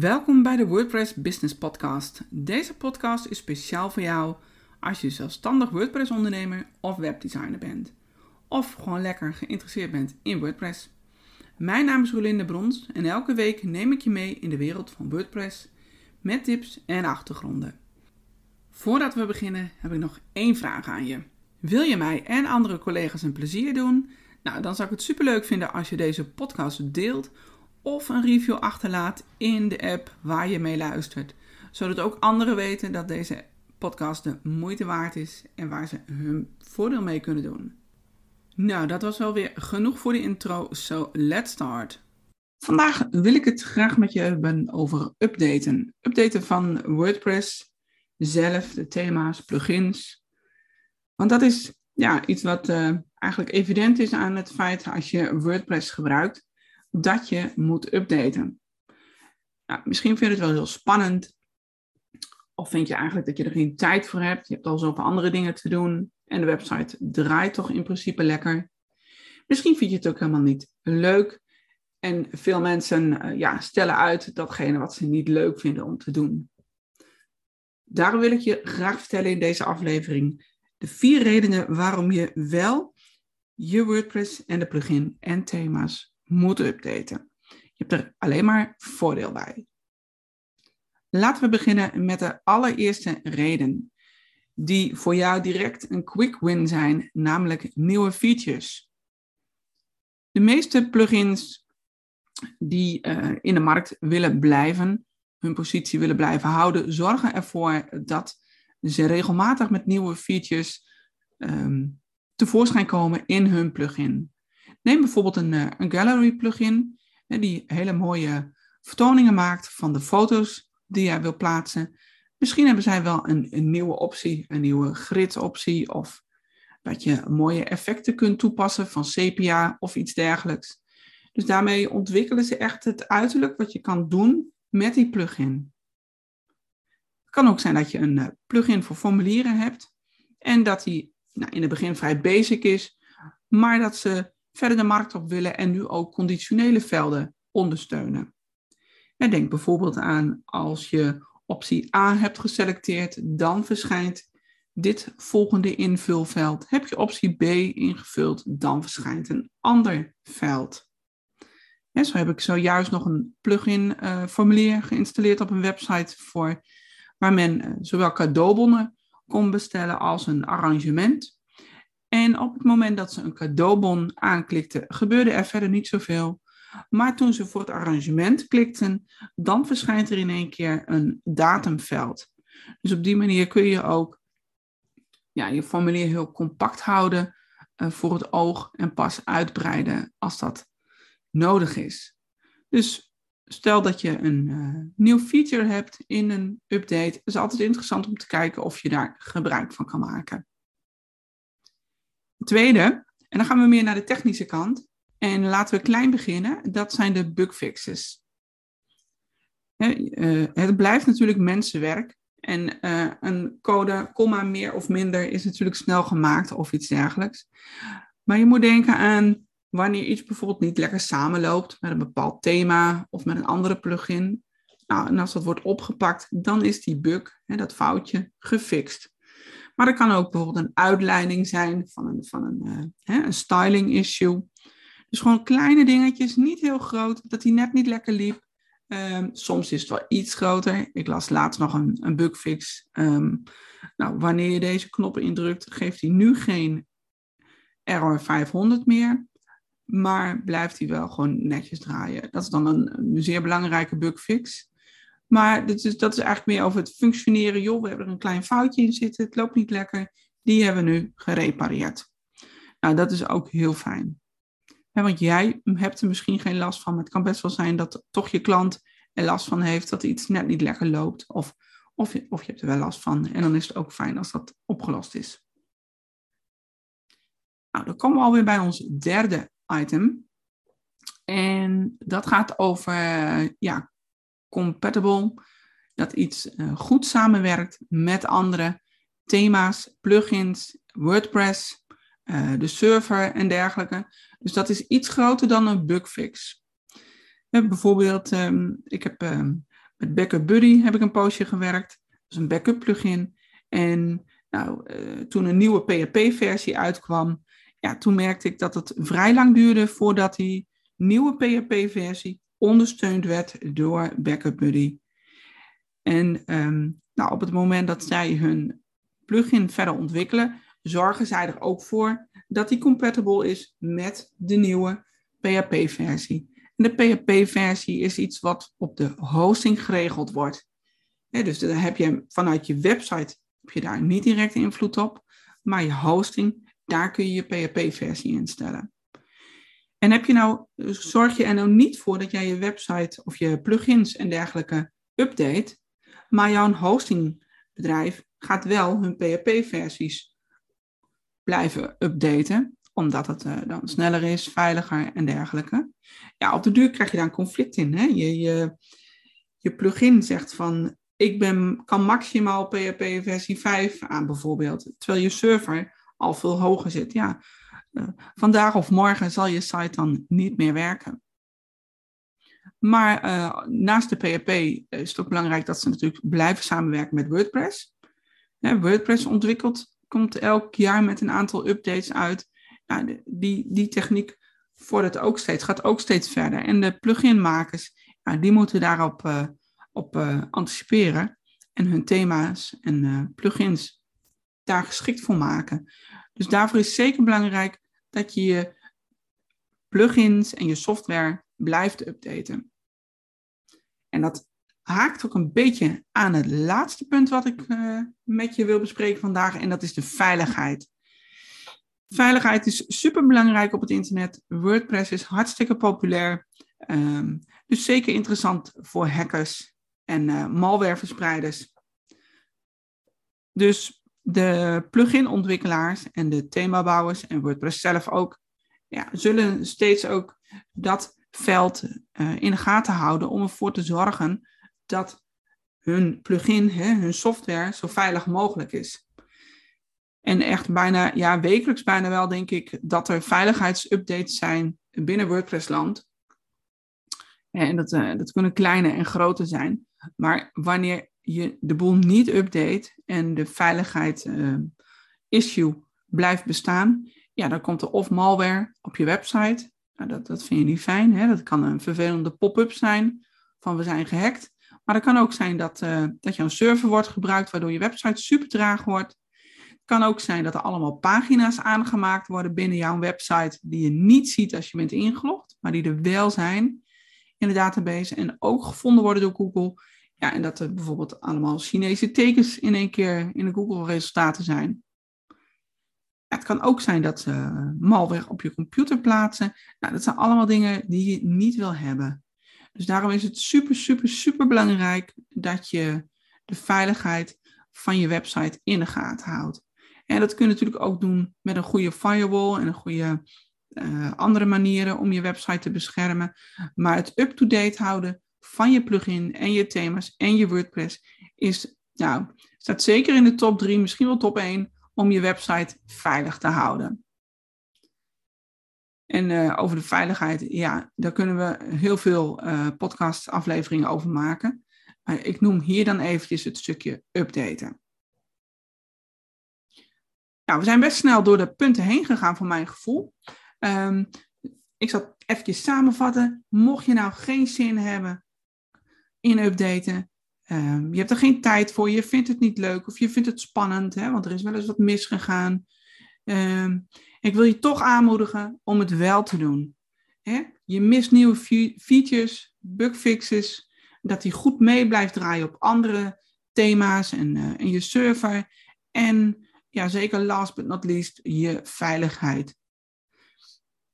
Welkom bij de WordPress Business Podcast. Deze podcast is speciaal voor jou als je zelfstandig WordPress ondernemer of webdesigner bent. Of gewoon lekker geïnteresseerd bent in WordPress. Mijn naam is Rolinde Brons en elke week neem ik je mee in de wereld van WordPress met tips en achtergronden. Voordat we beginnen heb ik nog één vraag aan je. Wil je mij en andere collega's een plezier doen? Nou, dan zou ik het superleuk vinden als je deze podcast deelt of een review achterlaat in de app waar je mee luistert. Zodat ook anderen weten dat deze podcast de moeite waard is en waar ze hun voordeel mee kunnen doen. Nou, dat was wel weer genoeg voor de intro, so let's start. Vandaag wil ik het graag met je hebben over updaten. Updaten van WordPress zelf, de thema's, plugins. Want dat is ja, iets wat uh, eigenlijk evident is aan het feit als je WordPress gebruikt dat je moet updaten. Nou, misschien vind je het wel heel spannend. Of vind je eigenlijk dat je er geen tijd voor hebt. Je hebt al zoveel andere dingen te doen. En de website draait toch in principe lekker. Misschien vind je het ook helemaal niet leuk. En veel mensen uh, ja, stellen uit datgene wat ze niet leuk vinden om te doen. Daarom wil ik je graag vertellen in deze aflevering de vier redenen waarom je wel je WordPress en de plugin en thema's moet updaten. Je hebt er alleen maar voordeel bij. Laten we beginnen met de allereerste reden, die voor jou direct een quick win zijn, namelijk nieuwe features. De meeste plugins die uh, in de markt willen blijven, hun positie willen blijven houden, zorgen ervoor dat ze regelmatig met nieuwe features um, tevoorschijn komen in hun plugin. Neem bijvoorbeeld een, eh, een gallery plugin, die hele mooie vertoningen maakt van de foto's die jij wil plaatsen. Misschien hebben zij wel een, een nieuwe optie, een nieuwe grid optie, of dat je mooie effecten kunt toepassen van sepia of iets dergelijks. Dus daarmee ontwikkelen ze echt het uiterlijk wat je kan doen met die plugin. Het kan ook zijn dat je een eh, plugin voor formulieren hebt en dat die nou, in het begin vrij basic is, maar dat ze verder de markt op willen en nu ook conditionele velden ondersteunen. En denk bijvoorbeeld aan als je optie A hebt geselecteerd, dan verschijnt dit volgende invulveld. Heb je optie B ingevuld, dan verschijnt een ander veld. En zo heb ik zojuist nog een plugin uh, formulier geïnstalleerd op een website voor waar men uh, zowel cadeaubonnen kon bestellen als een arrangement. En op het moment dat ze een cadeaubon aanklikten, gebeurde er verder niet zoveel. Maar toen ze voor het arrangement klikten, dan verschijnt er in één keer een datumveld. Dus op die manier kun je ook ja, je formulier heel compact houden uh, voor het oog en pas uitbreiden als dat nodig is. Dus stel dat je een uh, nieuw feature hebt in een update, is altijd interessant om te kijken of je daar gebruik van kan maken. Tweede, en dan gaan we meer naar de technische kant. En laten we klein beginnen. Dat zijn de bugfixes. Eh, het blijft natuurlijk mensenwerk. En uh, een code, komma meer of minder, is natuurlijk snel gemaakt of iets dergelijks. Maar je moet denken aan wanneer iets bijvoorbeeld niet lekker samenloopt met een bepaald thema of met een andere plugin. Nou, en als dat wordt opgepakt, dan is die bug, dat foutje, gefixt. Maar er kan ook bijvoorbeeld een uitleiding zijn van een, van een, uh, hè, een styling issue. Dus gewoon kleine dingetjes, niet heel groot, dat hij net niet lekker liep. Um, soms is het wel iets groter. Ik las laatst nog een, een bugfix. Um, nou, wanneer je deze knoppen indrukt, geeft hij nu geen error 500 meer. Maar blijft hij wel gewoon netjes draaien. Dat is dan een, een zeer belangrijke bugfix. Maar dat is, dat is eigenlijk meer over het functioneren. Joh, we hebben er een klein foutje in zitten, het loopt niet lekker. Die hebben we nu gerepareerd. Nou, dat is ook heel fijn. want jij hebt er misschien geen last van, maar het kan best wel zijn dat toch je klant er last van heeft dat iets net niet lekker loopt. Of, of, je, of je hebt er wel last van. En dan is het ook fijn als dat opgelost is. Nou, dan komen we alweer bij ons derde item. En dat gaat over ja, compatible, dat iets uh, goed samenwerkt met andere thema's, plugins, WordPress, uh, de server en dergelijke. Dus dat is iets groter dan een bugfix. Bijvoorbeeld, um, ik heb um, Met Backup Buddy heb ik een poosje gewerkt. Dat is een backup plugin. En nou, uh, toen een nieuwe PHP-versie uitkwam, ja, toen merkte ik dat het vrij lang duurde voordat die nieuwe PHP-versie ondersteund werd door Backup Buddy. En um, nou, op het moment dat zij hun plugin verder ontwikkelen, zorgen zij er ook voor dat die compatible is met de nieuwe PHP-versie. En de PHP-versie is iets wat op de hosting geregeld wordt. dus dan heb je vanuit je website heb je daar niet direct invloed op, maar je hosting, daar kun je je PHP-versie instellen. En heb je nou, zorg je er nou niet voor dat jij je website of je plugins en dergelijke update, maar jouw hostingbedrijf gaat wel hun PHP-versies blijven updaten, omdat het uh, dan sneller is, veiliger en dergelijke. Ja, op de duur krijg je daar een conflict in. Hè? Je, je, je plugin zegt van, ik ben, kan maximaal PHP versie 5 aan bijvoorbeeld, terwijl je server al veel hoger zit. Ja, vandaag of morgen zal je site dan niet meer werken. Maar uh, naast de PHP is het ook belangrijk dat ze natuurlijk blijven samenwerken met WordPress. WordPress ontwikkelt, komt elk jaar met een aantal updates uit. Die, die techniek vordert ook steeds, gaat ook steeds verder. En de pluginmakers, die moeten daarop uh, op, anticiperen en hun thema's en plugins daar geschikt voor maken. Dus daarvoor is zeker belangrijk dat je je plugins en je software blijft updaten. En dat haakt ook een beetje aan het laatste punt wat ik uh, met je wil bespreken vandaag, en dat is de veiligheid. Veiligheid is super belangrijk op het internet. WordPress is hartstikke populair. Um, dus zeker interessant voor hackers en uh, malwareverspreiders. Dus de plugin-ontwikkelaars en de themabouwers en WordPress zelf ook, ja, zullen steeds ook dat veld uh, in de gaten houden om ervoor te zorgen dat hun plugin, hè, hun software, zo veilig mogelijk is. En echt bijna, ja, wekelijks bijna wel, denk ik, dat er veiligheidsupdates zijn binnen WordPress-land. En dat, uh, dat kunnen kleine en grote zijn. Maar wanneer je de boel niet update en de veiligheid uh, issue blijft bestaan, ja, dan komt er of malware op je website. Nou, dat, dat vind je niet fijn. Hè? Dat kan een vervelende pop-up zijn van we zijn gehackt. Maar het kan ook zijn dat, uh, dat jouw server wordt gebruikt, waardoor je website super traag wordt. Het kan ook zijn dat er allemaal pagina's aangemaakt worden binnen jouw website die je niet ziet als je bent ingelogd, maar die er wel zijn in de database en ook gevonden worden door Google. Ja, en dat er bijvoorbeeld allemaal Chinese tekens in één keer in de Google-resultaten zijn. Het kan ook zijn dat ze malware op je computer plaatsen. Nou, dat zijn allemaal dingen die je niet wil hebben. Dus daarom is het super, super, super belangrijk dat je de veiligheid van je website in de gaten houdt. En dat kun je natuurlijk ook doen met een goede firewall en een goede uh, andere manieren om je website te beschermen. Maar het up-to-date houden van je plugin en je thema's en je WordPress is, nou, staat zeker in de top 3, misschien wel top 1, om je website veilig te houden. En uh, over de veiligheid, ja, daar kunnen we heel veel uh, podcast-afleveringen over maken. Maar ik noem hier dan eventjes het stukje updaten. Nou, we zijn best snel door de punten heen gegaan voor mijn gevoel. Um, ik zal even samenvatten. Mocht je nou geen zin hebben in updaten, um, je hebt er geen tijd voor, je vindt het niet leuk of je vindt het spannend, hè, want er is wel eens wat misgegaan. Um, ik wil je toch aanmoedigen om het wel te doen. Hè? Je mist nieuwe features, bugfixes, dat die goed mee blijft draaien op andere thema's en, en je server. En ja, zeker last but not least, je veiligheid.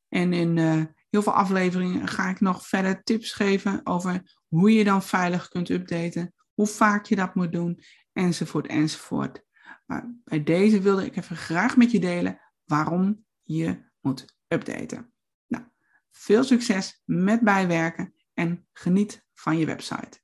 En in uh, heel veel afleveringen ga ik nog verder tips geven over hoe je dan veilig kunt updaten, hoe vaak je dat moet doen, enzovoort, enzovoort. Maar bij deze wilde ik even graag met je delen waarom je moet updaten. Nou, veel succes met bijwerken en geniet van je website.